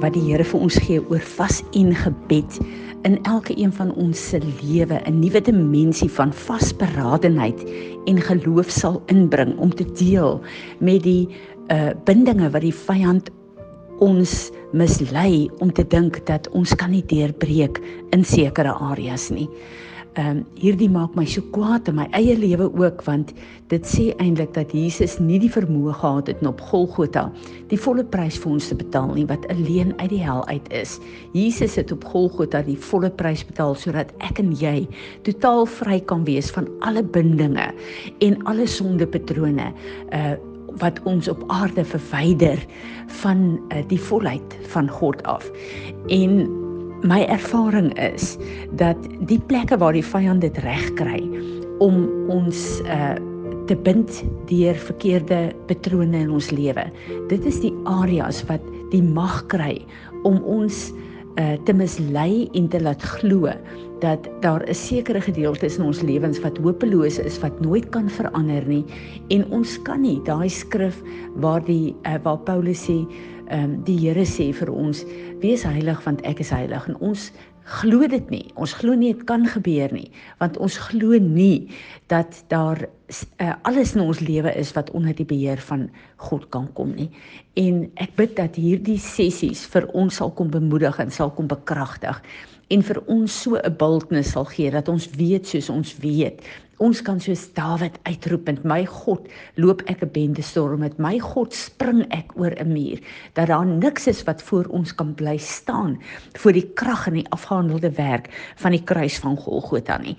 wat die Here vir ons gee oor vas en gebed in elke een van ons se lewe 'n nuwe dimensie van vasberadenheid en geloof sal inbring om te deel met die uh bindinge wat die vyand ons mislei om te dink dat ons kan nie deurbreek in sekere areas nie ehm um, hierdie maak my so kwaad in my eie lewe ook want dit sê eintlik dat Jesus nie die vermoë gehad het op Golgotha die volle prys vir ons te betaal nie wat alleen uit die hel uit is. Jesus het op Golgotha die volle prys betaal sodat ek en jy totaal vry kan wees van alle bindinge en alle sondepatrone uh wat ons op aarde verwyder van uh, die volheid van God af. En my ervaring is dat die plekke waar die vyand dit reg kry om ons uh te bind deur verkeerde patrone in ons lewe. Dit is die areas wat die mag kry om ons uh te mislei en te laat glo dat daar 'n sekere gedeeltes in ons lewens wat hopeloos is wat nooit kan verander nie en ons kan nie daai skrif waar die uh, waar Paulus sê ehm um, die Here sê vir ons wees heilig want ek is heilig. En ons glo dit nie. Ons glo nie dit kan gebeur nie want ons glo nie dat daar uh, alles in ons lewe is wat onder die beheer van God kan kom nie. En ek bid dat hierdie sessies vir ons sal kom bemoedig en sal kom bekragtig en vir ons so 'n bultnis sal gee dat ons weet soos ons weet. Ons kan soos Dawid uitroep met my God loop ek 'n bende storm met my God spring ek oor 'n muur. Dat daar niks is wat voor ons kan bly staan vir die krag en die afgehandelde werk van die kruis van Golgotha nie.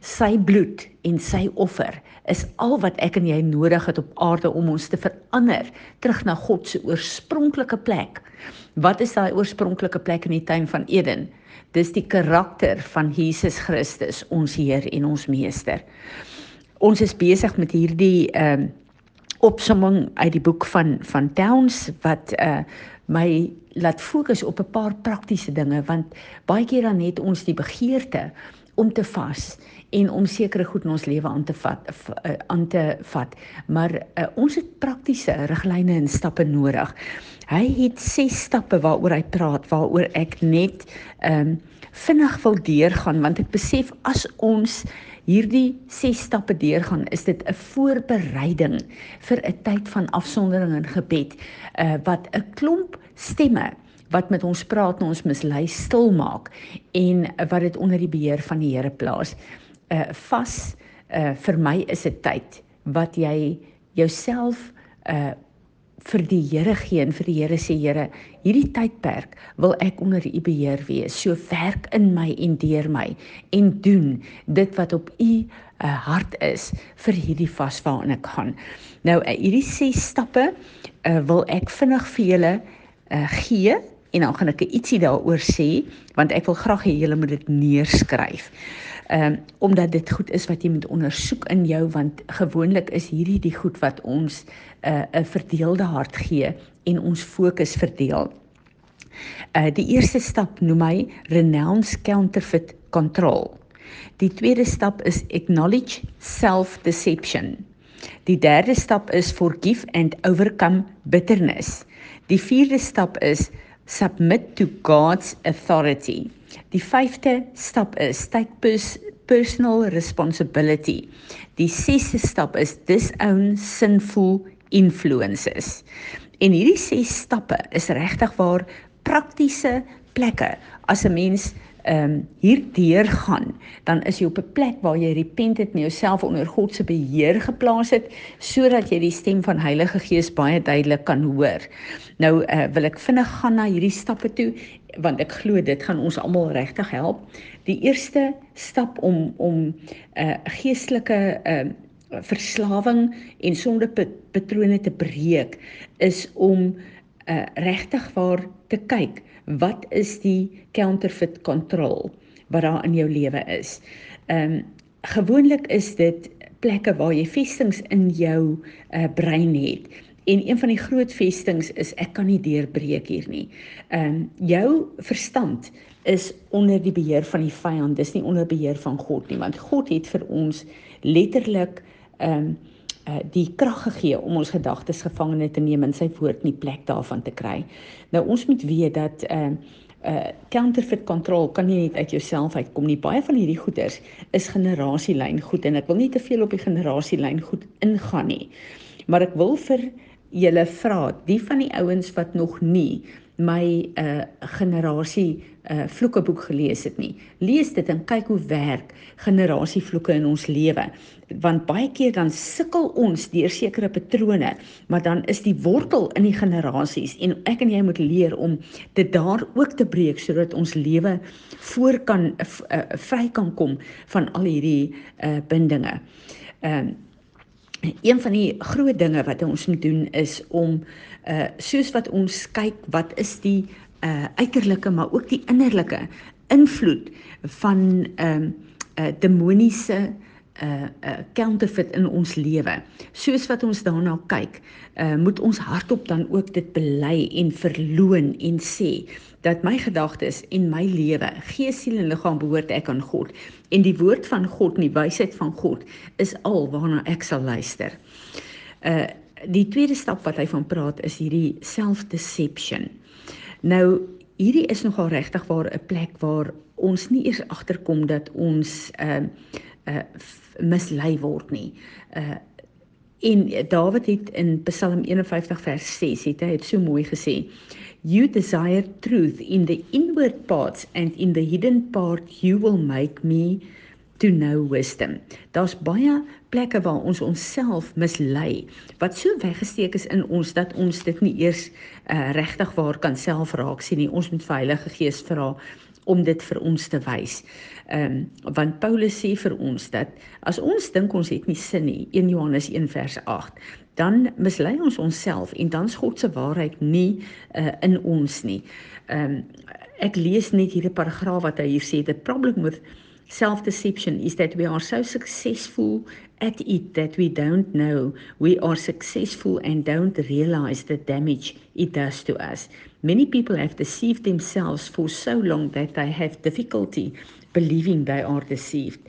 Sy bloed en sy offer is al wat ek en jy nodig het op aarde om ons te verander terug na God se oorspronklike plek wat is daai oorspronklike plek in die tuin van Eden? Dis die karakter van Jesus Christus, ons Heer en ons Meester. Ons is besig met hierdie ehm uh, opsomming uit die boek van van Towns wat uh my laat fokus op 'n paar praktiese dinge want baie keer dan het ons die begeerte om te vas en om sekere goed in ons lewe aan te vat uh, aan te vat. Maar uh, ons het praktiese riglyne en stappe nodig hy het ses stappe waaroor hy praat waaroor ek net ehm um, vinnig wil deurgaan want ek besef as ons hierdie ses stappe deurgaan is dit 'n voorbereiding vir 'n tyd van afsondering en gebed uh, wat 'n klomp stemme wat met ons praat en ons mislei stil maak en wat dit onder die beheer van die Here plaas. Uh vas uh vir my is 'n tyd wat jy jouself uh vir die Here gee en vir die Here sê Here, hierdie tydperk wil ek onder u beheer wees. So werk in my en deur my en doen dit wat op u uh, hart is vir hierdie vas waarin ek gaan. Nou uh, hierdie ses stappe uh, wil ek vinnig vir julle uh, gee en dan gaan ek ietsie daaroor sê want ek wil graag hê julle moet dit neerskryf ehm um, omdat dit goed is wat jy moet ondersoek in jou want gewoonlik is hierdie die goed wat ons 'n uh, verdeelde hart gee en ons fokus verdeel. Uh die eerste stap noem hy renounce counterfeit control. Die tweede stap is acknowledge self deception. Die derde stap is forgive and overcome bitterness. Die vierde stap is submit to God's authority. Die vyfde stap is take pers personal responsibility. Die sesde stap is disown sinful influences. En hierdie ses stappe is regtig waar praktiese plekke as 'n mens ehm um, hierdeur gaan, dan is jy op 'n plek waar jy repent het en jouself onder God se beheer geplaas het sodat jy die stem van Heilige Gees baie duidelik kan hoor. Nou uh, wil ek vinnig gaan na hierdie stappe toe want ek glo dit gaan ons almal regtig help. Die eerste stap om om 'n uh, geestelike uh, verslawing en sondepatrone te breek is om uh, regtig waar te kyk wat is die counterfeit control wat daar in jou lewe is. Ehm um, gewoonlik is dit plekke waar jy vestings in jou uh, brein het. En een van die groot vestings is ek kan nie deurbreek hier nie. Ehm um, jou verstand is onder die beheer van die vyand, dis nie onder beheer van God nie, want God het vir ons letterlik ehm um, die krag gegee om ons gedagtes gevangene te neem in sy woord in die plek daarvan te kry. Nou ons moet weet dat uh uh counterfeit control kan nie net uit jouself uitkom nie. Baie van hierdie goeders is generasielyn goed en ek wil nie te veel op die generasielyn goed ingaan nie. Maar ek wil vir julle vra, die van die ouens wat nog nie my uh generasie uh vloekeboek gelees het nie. Lees dit en kyk hoe werk generasie vloeke in ons lewe. Want baie keer dan sukkel ons deur sekere patrone, maar dan is die wortel in die generasies en ek en jy moet leer om dit daar ook te breek sodat ons lewe voor kan uh, vry kan kom van al hierdie uh bindinge. Ehm uh, Een van die groot dinge wat ons moet doen is om uh soos wat ons kyk wat is die uh uiterlike maar ook die innerlike invloed van ehm uh, uh demoniese uh uh counterfeit in ons lewe. Soos wat ons daarna kyk, uh moet ons hardop dan ook dit bely en verloon en sê dat my gedagtes en my lewe, gees, siel en liggaam behoort ek aan God en die woord van God en die wysheid van God is al waarna ek sal luister. Uh die tweede stap wat hy van praat is hierdie self-deception. Nou hierdie is nogal regtig waar 'n plek waar ons nie eers agterkom dat ons uh uh mislei word nie. Uh en Dawid het in Psalm 51 vers 6 het hy het so mooi gesê You desire truth in the inward parts and in the hidden part you will make me to know wisdom. Daar's baie plekke waar ons onsself mislei wat so weggesteek is in ons dat ons dit nie eers uh, regtig waar kan self raak sien nie. Ons moet Heilige Gees vra om dit vir ons te wys. Ehm um, want Paulus sê vir ons dat as ons dink ons het nie sin nie, 1 Johannes 1 vers 8, dan mislei ons onsself en dan's God se waarheid nie uh, in ons nie. Ehm um, ek lees net hierdie paragraaf wat hy hier sê, the problem with self-deception is that we are so successful at it that we don't know we are successful and don't realize the damage it does to us. Many people have deceived themselves for so long that they have difficulty believing they are deceived.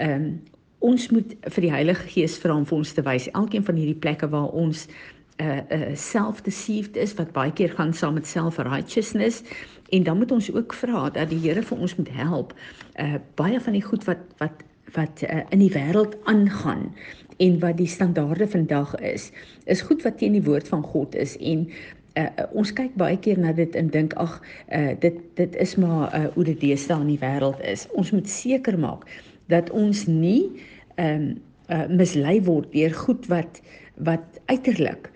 Um ons moet vir die Heilige Gees vra om vir ons te wys elkeen van hierdie plekke waar ons uh uh self-deceived is wat baie keer gaan saam met self-righteousness en dan moet ons ook vra dat die Here vir ons moet help. Uh baie van die goed wat wat wat uh, in die wêreld aangaan en wat die standaarde vandag is, is goed wat teen die woord van God is en uh, ons kyk baie keer na dit en dink ag uh, dit dit is maar uh, hoe dit deesdae in die wêreld is. Ons moet seker maak dat ons nie ehm um, uh, mislei word deur goed wat wat uiterlik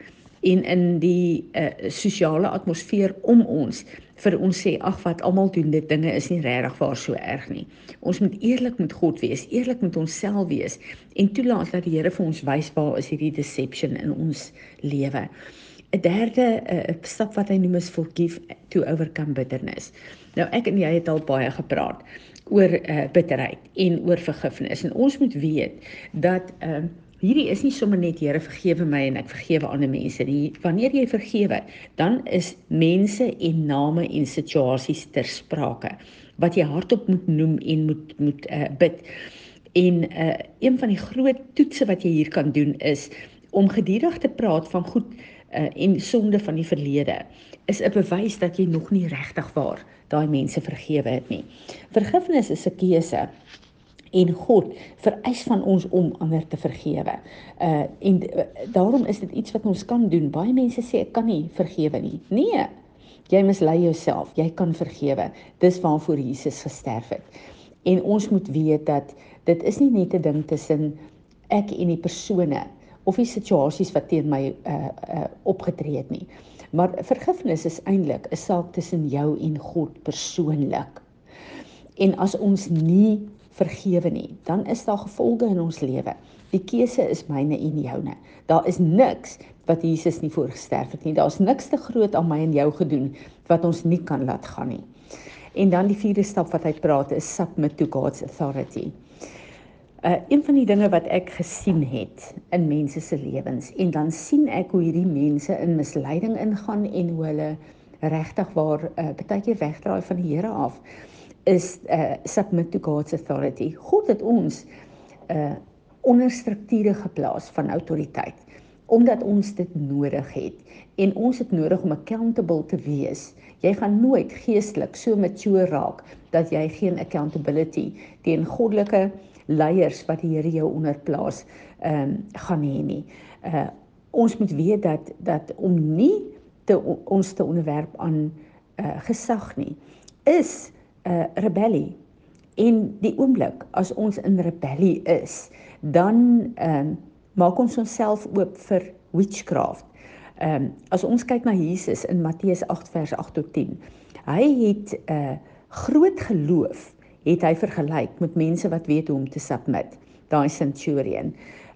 en in die uh, sosiale atmosfeer om ons vir ons sê ag wat almal doen dit dinge is nie regtig waar so erg nie. Ons moet eerlik met God wees, eerlik met onsself wees en toelaat dat die Here vir ons wys waar is hierdie deception in ons lewe. 'n Derde uh, stap wat hy noem is forgive to overcome bitterness. Nou ek en jy het al baie gepraat oor uh, bitterheid en oor vergifnis en ons moet weet dat uh, Hierdie is nie sommer net Here vergewe my en ek vergewe ander mense nie. Wanneer jy vergewe, dan is mense en name en situasies ter sprake wat jy hardop moet noem en moet moet uh, bid. En uh, een van die groot toetse wat jy hier kan doen is om gedurig te praat van goed uh, en sonde van die verlede. Is 'n bewys dat jy nog nie regtig waar daai mense vergewe het nie. Vergifnis is 'n keuse en God vereis van ons om ander te vergewe. Uh en uh, daarom is dit iets wat ons kan doen. Baie mense sê ek kan nie vergewe nie. Nee. Jy mislei jouself. Jy kan vergewe. Dis waarvoor Jesus gesterf het. En ons moet weet dat dit is nie net 'n ding tussen ek en die persone of die situasies wat teen my uh uh opgetree het nie. Maar vergifnis is eintlik 'n saak tussen jou en God persoonlik. En as ons nie vergewe nie, dan is daar gevolge in ons lewe. Die keuse is myne en joune. Daar is niks wat Jesus nie voorgesterf het nie. Daar's niks te groot aan my en jou gedoen wat ons nie kan laat gaan nie. En dan die vierde stap wat hy praat is submit to God's authority. Uh een van die dinge wat ek gesien het in mense se lewens en dan sien ek hoe hierdie mense in misleiding ingaan en hoe hulle regtig waar uh, baie keer wegdraai van die Here af is uh submit to God's authority. God het ons uh onder strukture geplaas van autoriteit omdat ons dit nodig het en ons het nodig om accountable te wees. Jy gaan nooit geestelik so mature raak dat jy geen accountability teen goddelike leiers wat die Here jou onderplaas ehm um, gaan hê nie. Uh ons moet weet dat dat om nie te ons te onderwerp aan uh gesag nie is 'n uh, rebellie. En die oomblik as ons in rebellie is, dan ehm uh, maak ons onsself oop vir witchcraft. Ehm um, as ons kyk na Jesus in Matteus 8 vers 8 tot 10. Hy het 'n uh, groot geloof het hy vergelyk met mense wat weet hoe om te submit. Daai centurion.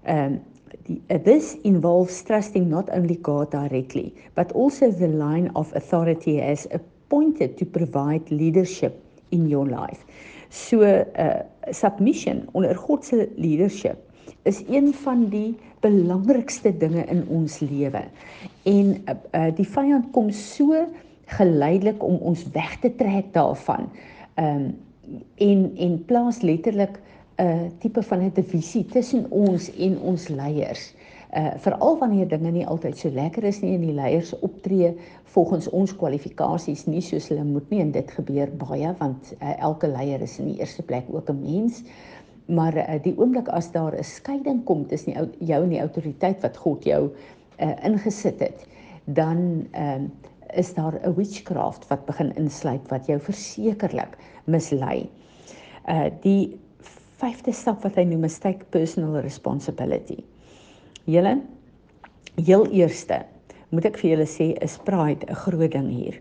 Um, the, uh, this involves trusting not only God directly but also the line of authority as appointed to provide leadership in your life. So uh submission onder God se leadership is een van die belangrikste dinge in ons lewe. En uh, uh die vyand kom so geleidelik om ons weg te trek daarvan. Um, en en plaas letterlik 'n uh, tipe van 'n divisie tussen ons en ons leiers. Uh veral wanneer dinge nie altyd so lekker is nie en die leiers optree volgens ons kwalifikasies nie soos hulle moet nie en dit gebeur baie want uh, elke leier is in die eerste plek ook 'n mens. Maar uh, die oomblik as daar 'n skeiding kom tussen jou en die autoriteit wat God jou uh, ingesit het, dan ehm uh, is daar 'n witchcraft wat begin insluit wat jou versekerlik mislei. Uh die vyfde stap wat hy noem is take personal responsibility. Julle heel eerste moet ek vir julle sê is pride 'n groot ding hier.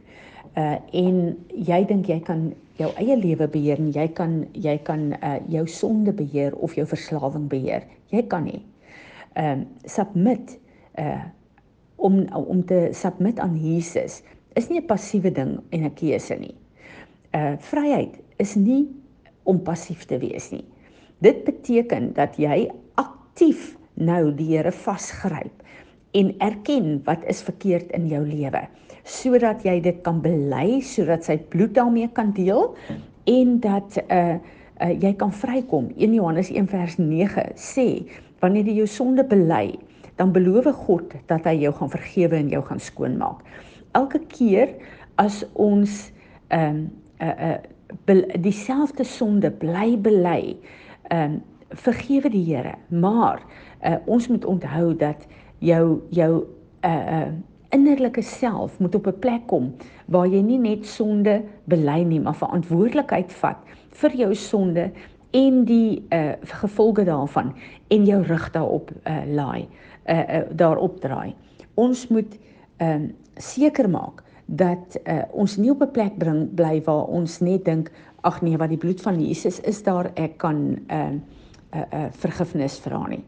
Uh en jy dink jy kan jou eie lewe beheer en jy kan jy kan uh jou sonde beheer of jou verslawing beheer. Jy kan nie. Ehm uh, submit uh om om te submit aan Jesus is nie 'n passiewe ding en 'n keuse nie. Uh vryheid is nie om passief te wees nie. Dit beteken dat jy aktief nou die Here vasgryp en erken wat is verkeerd in jou lewe sodat jy dit kan bely sodat sy bloed daarmee kan deel en dat uh, uh jy kan vrykom. 1 Johannes 1 vers 9 sê wanneer jy jou sonde bely dan beloof God dat hy jou gaan vergewe en jou gaan skoonmaak. Elke keer as ons ehm um, 'n uh, 'n uh, dieselfde sonde bly bely, ehm um, vergewe die Here, maar uh, ons moet onthou dat jou jou 'n uh, uh, innerlike self moet op 'n plek kom waar jy nie net sonde bely nie, maar verantwoordelikheid vat vir jou sonde en die uh, gevolge daarvan en jou rug daarop uh, laai uh, uh, daarop draai. Ons moet uh, seker maak dat uh, ons nie op 'n plek bring bly waar ons net dink ag nee wat die bloed van Jesus is daar ek kan ehm uh, 'n uh, uh, vergifnis vra nie.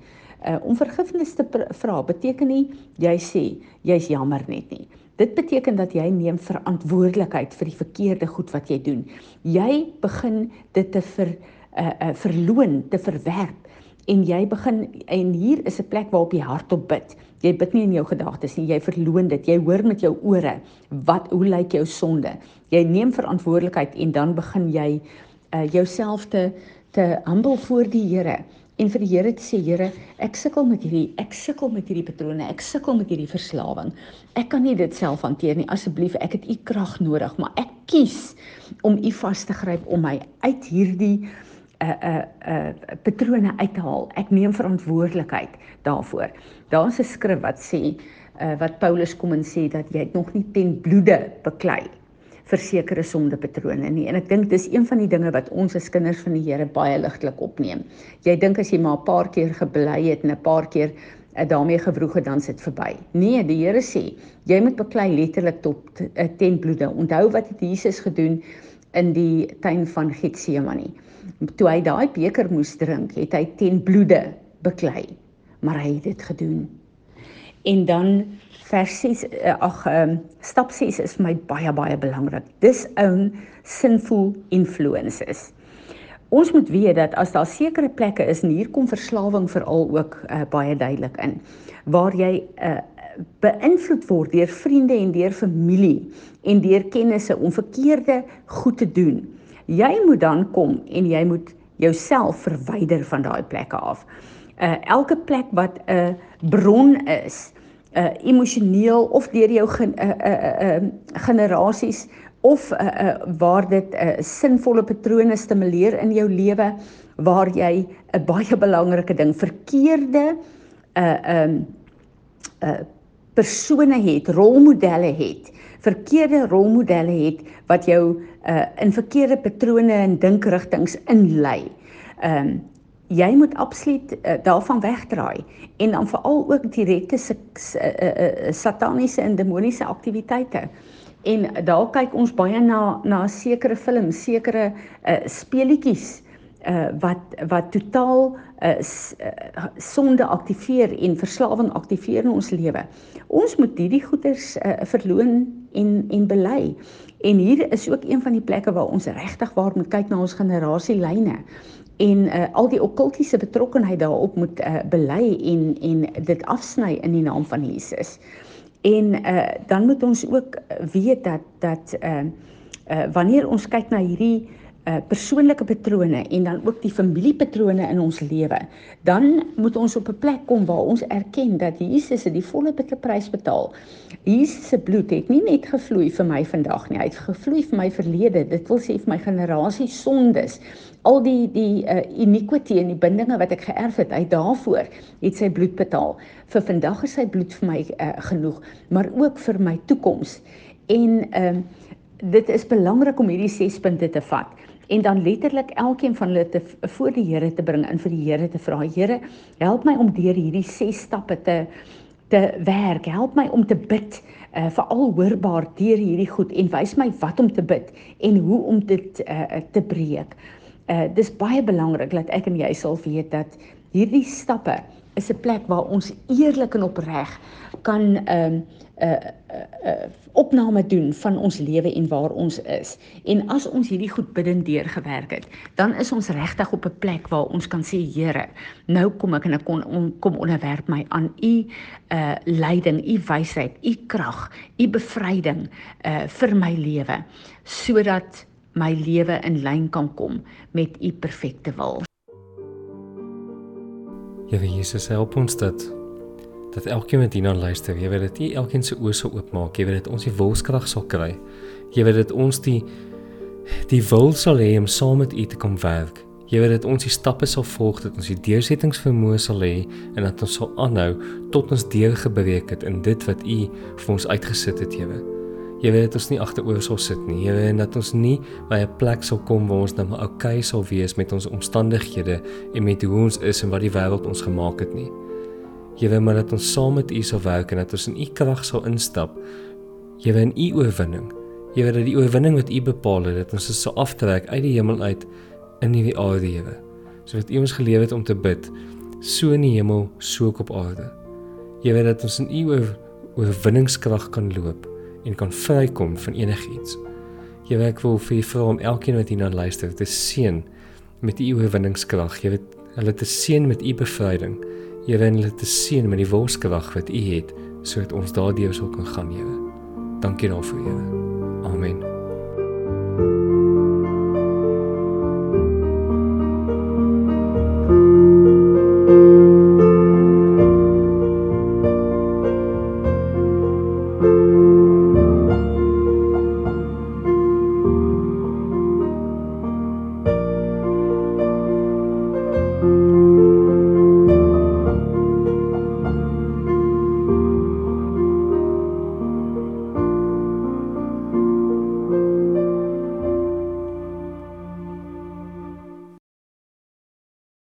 Uh, om vergifnis te vra beteken nie jy sê jy's jammer net nie. Dit beteken dat jy neem verantwoordelikheid vir die verkeerde goed wat jy doen. Jy begin dit te ver uh, uh, verloon, te verwerp en jy begin en hier is 'n plek waarop jy hardop bid. Jy bid nie in jou gedagtes nie, jy verloon dit. Jy hoor met jou ore wat hoe lyk jou sonde. Jy neem verantwoordelikheid en dan begin jy uh jouself te te humble voor die Here en vir die Here te sê Here, ek sukkel met hierdie ek sukkel met hierdie patrone, ek sukkel met hierdie verslawing. Ek kan nie dit self hanteer nie. Asseblief, ek het u krag nodig, maar ek kies om u vas te gryp om my uit hierdie uh, uh, uh, patrone uit te haal. Ek neem verantwoordelikheid daarvoor. Daar's 'n skrif wat sê uh, wat Paulus kom en sê dat jy nog nie ten bloede beklei vir sekere sondepatrone nie. En ek dink dis een van die dinge wat ons as kinders van die Here baie ligtelik opneem. Jy dink as jy maar 'n paar keer gebly het en 'n paar keer uh, daarmee gewroeg het dan sit verby. Nee, die Here sê jy moet beklei letterlik tot uh, ten bloede. Onthou wat het Jesus gedoen in die tuin van Getsemane? Toe hy daai beker moes drink, het hy ten bloede beklei, maar hy het dit gedoen. En dan vers 6 eh, ag um, stap 6 is vir my baie baie belangrik. Dis own sinful influences. Ons moet weet dat as daar sekere plekke is en hier kom verslawing veral ook uh, baie duidelik in waar jy uh, beïnvloed word deur vriende en deur familie en deur kennisse om verkeerde goed te doen Jy moet dan kom en jy moet jouself verwyder van daai plekke af. Uh elke plek wat 'n uh, bron is, uh emosioneel of deur jou gen, uh, uh, uh, generasies of uh, uh, waar dit 'n uh, sinvolle patrone stimuleer in jou lewe waar jy 'n baie belangrike ding verkeerde uh, um, uh, persone het, rolmodelle het, verkeerde rolmodelle het wat jou uh, in verkeerde patrone en dinkrigtinge inlei. Ehm um, jy moet absoluut uh, daarvan wegdraai en dan veral ook direkte uh, uh, uh, sataniese en demoniese aktiwiteite. En daar kyk ons baie na na sekere films, sekere uh, speletjies uh, wat wat totaal uh, sonde aktiveer en verslawing aktiveer in ons lewe. Ons moet hierdie goeders uh, verloon en en bely. En hier is ook een van die plekke waar ons regtig waar moet kyk na ons generasielyne en uh, al die okkultiese betrokkenheid daarop moet uh, bely en en dit afsny in die naam van Jesus. En uh, dan moet ons ook weet dat dat uh, uh, wanneer ons kyk na hierdie uh, persoonlike patrone en dan ook die familiepatrone in ons lewe, dan moet ons op 'n plek kom waar ons erken dat Jesus het die volle prys betaal. Jesus se bloed het nie net gevloei vir my vandag nie, hy het gevloei vir my verlede. Dit wil sê vir my generasie sondes. Al die die uh, iniquity en die bindinge wat ek geërf het, hy daarvoor het sy bloed betaal. Vir vandag is sy bloed vir my uh, genoeg, maar ook vir my toekoms. En ehm uh, dit is belangrik om hierdie 6 punte te vat en dan letterlik elkeen van hulle te voor die Here te bring en vir die Here te vra Here help my om deur hierdie 6 stappe te te werk. Help my om te bid uh, veral hoorbaar deur hierdie goed en wys my wat om te bid en hoe om dit uh, te breek. Uh, dis baie belangrik dat ek en jy sal weet dat hierdie stappe is 'n plek waar ons eerlik en opreg kan um, 'n uh, 'n uh, uh, opname doen van ons lewe en waar ons is. En as ons hierdie goed bidend deurgewerk het, dan is ons regtig op 'n plek waar ons kan sê Here, nou kom ek en ek kon on, kom onderwerp my aan u uh leiding, u wysheid, u krag, u bevryding uh vir my lewe sodat my lewe in lyn kan kom met u perfekte wil. Here Jesus, help ons dat dat elkeen wat hierna luister, jy weet dit nie elkeen se oë sal oopmaak, jy weet dit ons die wilskrag sal kry. Jy weet dit ons die die wil sal hê om saam met U te kom werk. Jy weet dit ons die stappe sal volg dat ons die deursettingsvermoë sal hê en dat ons sal aanhou tot ons deurgebreek het in dit wat U vir ons uitgesit het, Here. Jy weet dit ons nie agteroor sal sit nie. Jy weet dat ons nie by 'n plek sal kom waar ons net maar oukei sal wees met ons omstandighede en met hoe ons is en wat die wêreld ons gemaak het nie. Weet maar dat ons saam met U sal werk en dat ons in U krag sal instap. Weet in U oorwinning. Weet dat die oorwinning wat U bepaal het, dat ons dit sal aftrek uit die hemel uit in hierdie aarde, Here. So wat U ons gelewe het om te bid, so in die hemel, so ook op aarde. Weet dat ons in U oorwinningskrag kan loop en kan vrykom van enigiets. Weet ek wil vir u vra om elkeen wat hierna luister te seën met u oorwinningskrag. Weet hulle te seën met u bevryding. Jy weet hulle te seën met die worskrag wat u het sodat ons daardeur sal kan gaan, Here. Dankie daarvoor, Here. Amen. thank you